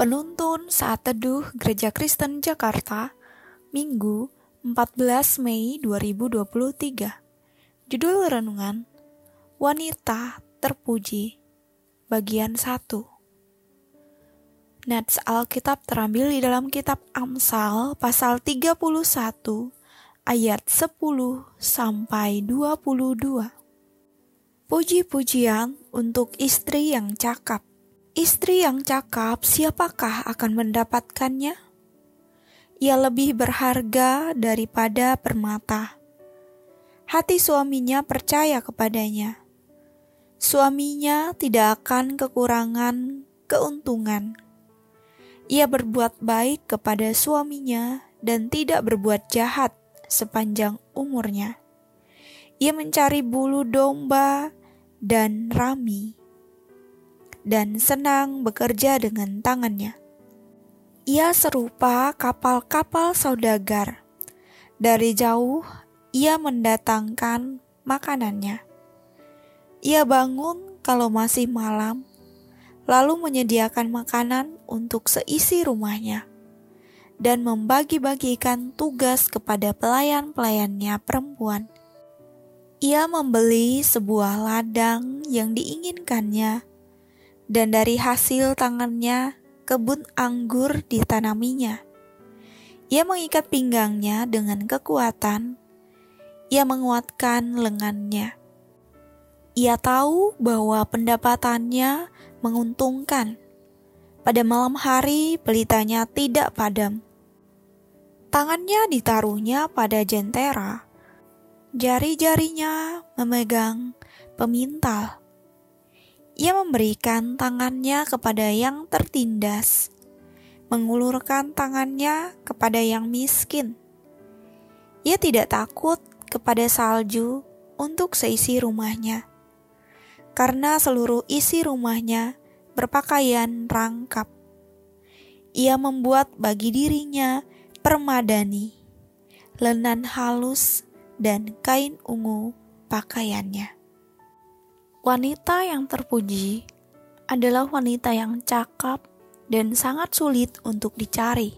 Penuntun Saat Teduh Gereja Kristen Jakarta, Minggu 14 Mei 2023. Judul Renungan, Wanita Terpuji, Bagian 1. Nats Alkitab terambil di dalam kitab Amsal pasal 31 ayat 10 sampai 22. Puji-pujian untuk istri yang cakap. Istri yang cakap, siapakah akan mendapatkannya? Ia lebih berharga daripada permata. Hati suaminya percaya kepadanya. Suaminya tidak akan kekurangan keuntungan. Ia berbuat baik kepada suaminya dan tidak berbuat jahat sepanjang umurnya. Ia mencari bulu domba dan rami dan senang bekerja dengan tangannya. Ia serupa kapal-kapal saudagar. Dari jauh, ia mendatangkan makanannya. Ia bangun kalau masih malam, lalu menyediakan makanan untuk seisi rumahnya, dan membagi-bagikan tugas kepada pelayan-pelayannya perempuan. Ia membeli sebuah ladang yang diinginkannya dan dari hasil tangannya kebun anggur ditanaminya. Ia mengikat pinggangnya dengan kekuatan. Ia menguatkan lengannya. Ia tahu bahwa pendapatannya menguntungkan. Pada malam hari, pelitanya tidak padam. Tangannya ditaruhnya pada jentera. Jari-jarinya memegang pemintal. Ia memberikan tangannya kepada yang tertindas, mengulurkan tangannya kepada yang miskin. Ia tidak takut kepada salju untuk seisi rumahnya, karena seluruh isi rumahnya berpakaian rangkap. Ia membuat bagi dirinya permadani, lenan halus, dan kain ungu pakaiannya. Wanita yang terpuji adalah wanita yang cakap dan sangat sulit untuk dicari.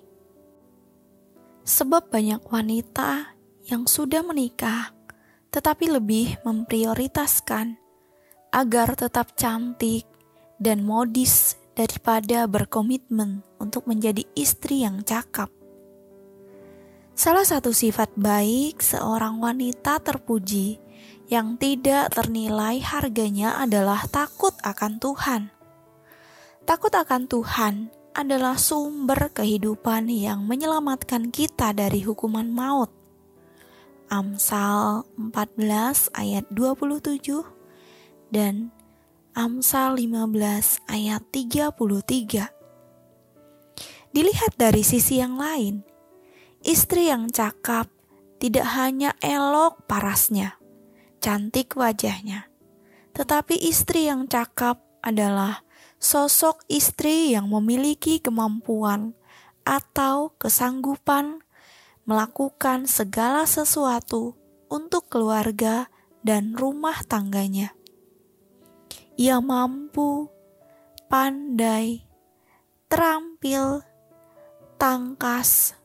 Sebab banyak wanita yang sudah menikah tetapi lebih memprioritaskan agar tetap cantik dan modis daripada berkomitmen untuk menjadi istri yang cakap. Salah satu sifat baik seorang wanita terpuji yang tidak ternilai harganya adalah takut akan Tuhan. Takut akan Tuhan adalah sumber kehidupan yang menyelamatkan kita dari hukuman maut. Amsal 14 ayat 27 dan Amsal 15 ayat 33. Dilihat dari sisi yang lain, istri yang cakap tidak hanya elok parasnya, cantik wajahnya. Tetapi istri yang cakap adalah sosok istri yang memiliki kemampuan atau kesanggupan melakukan segala sesuatu untuk keluarga dan rumah tangganya. Ia mampu, pandai, terampil, tangkas,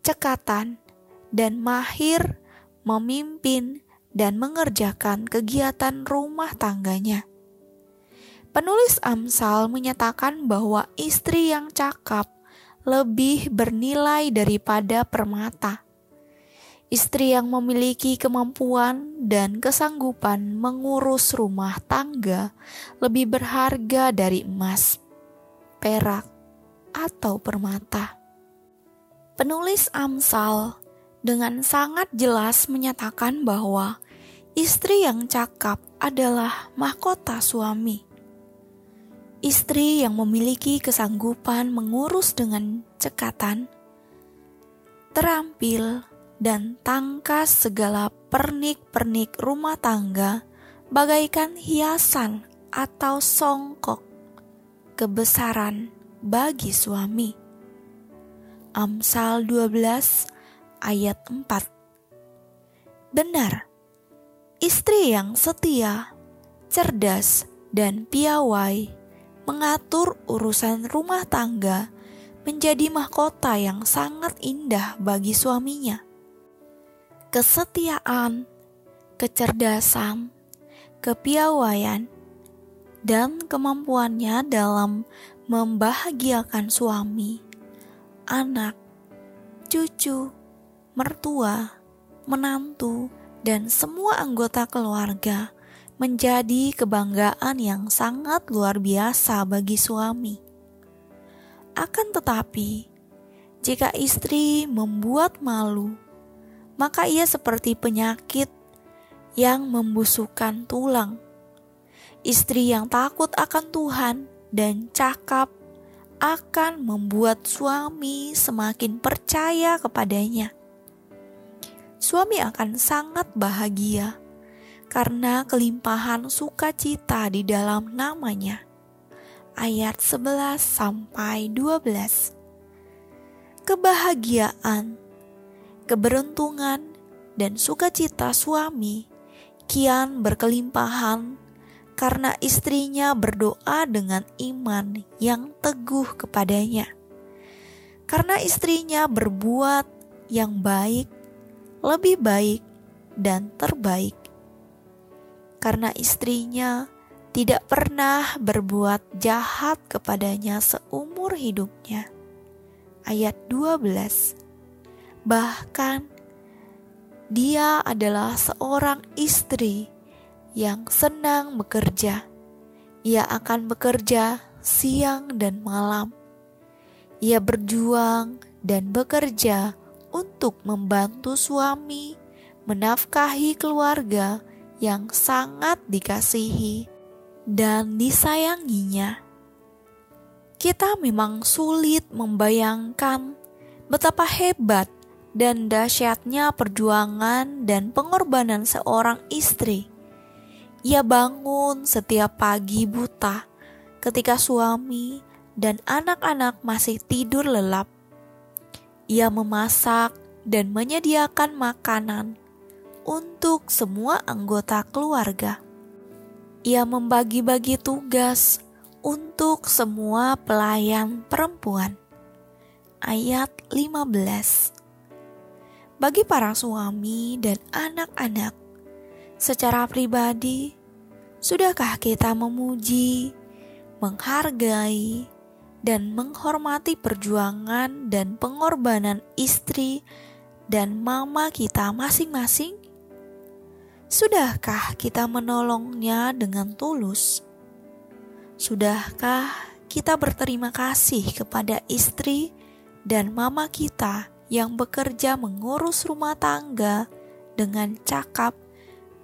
cekatan, dan mahir memimpin dan mengerjakan kegiatan rumah tangganya. Penulis Amsal menyatakan bahwa istri yang cakap lebih bernilai daripada permata. Istri yang memiliki kemampuan dan kesanggupan mengurus rumah tangga lebih berharga dari emas, perak, atau permata. Penulis Amsal dengan sangat jelas menyatakan bahwa istri yang cakap adalah mahkota suami. Istri yang memiliki kesanggupan mengurus dengan cekatan, terampil, dan tangkas segala pernik-pernik rumah tangga bagaikan hiasan atau songkok kebesaran bagi suami. Amsal 12 ayat 4. Benar, istri yang setia, cerdas, dan piawai mengatur urusan rumah tangga menjadi mahkota yang sangat indah bagi suaminya. Kesetiaan, kecerdasan, kepiawaian, dan kemampuannya dalam membahagiakan suami, anak, cucu, mertua, menantu, dan semua anggota keluarga menjadi kebanggaan yang sangat luar biasa bagi suami. Akan tetapi, jika istri membuat malu, maka ia seperti penyakit yang membusukkan tulang. Istri yang takut akan Tuhan dan cakap akan membuat suami semakin percaya kepadanya suami akan sangat bahagia karena kelimpahan sukacita di dalam namanya. Ayat 11 sampai 12. Kebahagiaan, keberuntungan, dan sukacita suami kian berkelimpahan karena istrinya berdoa dengan iman yang teguh kepadanya. Karena istrinya berbuat yang baik lebih baik dan terbaik. Karena istrinya tidak pernah berbuat jahat kepadanya seumur hidupnya. Ayat 12. Bahkan dia adalah seorang istri yang senang bekerja. Ia akan bekerja siang dan malam. Ia berjuang dan bekerja untuk membantu suami menafkahi keluarga yang sangat dikasihi dan disayanginya. Kita memang sulit membayangkan betapa hebat dan dahsyatnya perjuangan dan pengorbanan seorang istri. Ia bangun setiap pagi buta ketika suami dan anak-anak masih tidur lelap ia memasak dan menyediakan makanan untuk semua anggota keluarga. Ia membagi-bagi tugas untuk semua pelayan perempuan. Ayat 15 Bagi para suami dan anak-anak, secara pribadi, sudahkah kita memuji, menghargai, dan menghormati perjuangan dan pengorbanan istri dan mama kita masing-masing? Sudahkah kita menolongnya dengan tulus? Sudahkah kita berterima kasih kepada istri dan mama kita yang bekerja mengurus rumah tangga dengan cakap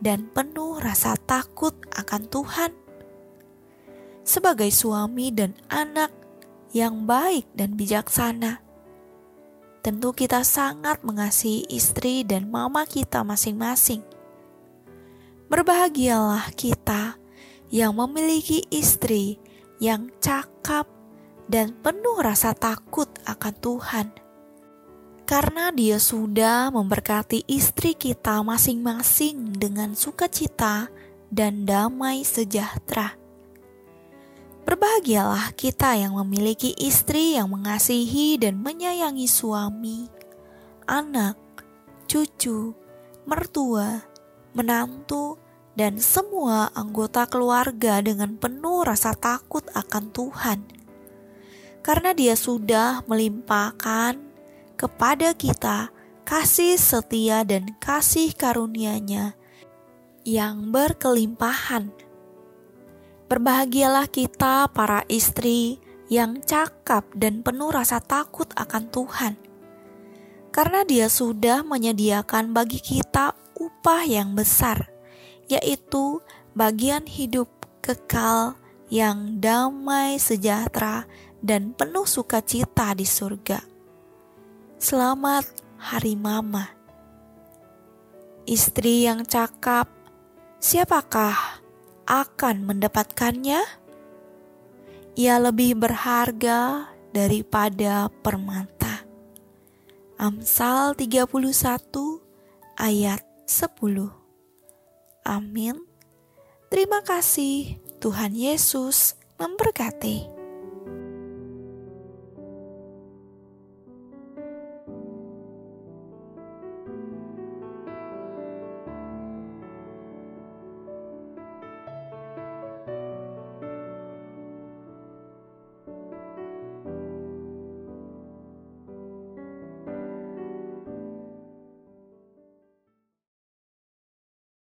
dan penuh rasa takut akan Tuhan? Sebagai suami dan anak yang baik dan bijaksana. Tentu kita sangat mengasihi istri dan mama kita masing-masing. Berbahagialah kita yang memiliki istri yang cakap dan penuh rasa takut akan Tuhan. Karena dia sudah memberkati istri kita masing-masing dengan sukacita dan damai sejahtera. Berbahagialah kita yang memiliki istri yang mengasihi dan menyayangi suami, anak, cucu, mertua, menantu, dan semua anggota keluarga dengan penuh rasa takut akan Tuhan. Karena Dia sudah melimpahkan kepada kita kasih setia dan kasih karunia-Nya yang berkelimpahan Berbahagialah kita, para istri yang cakap dan penuh rasa takut akan Tuhan, karena Dia sudah menyediakan bagi kita upah yang besar, yaitu bagian hidup kekal yang damai, sejahtera, dan penuh sukacita di surga. Selamat Hari Mama, istri yang cakap. Siapakah akan mendapatkannya, ia lebih berharga daripada permata. Amsal 31 ayat 10. Amin. Terima kasih Tuhan Yesus memberkati.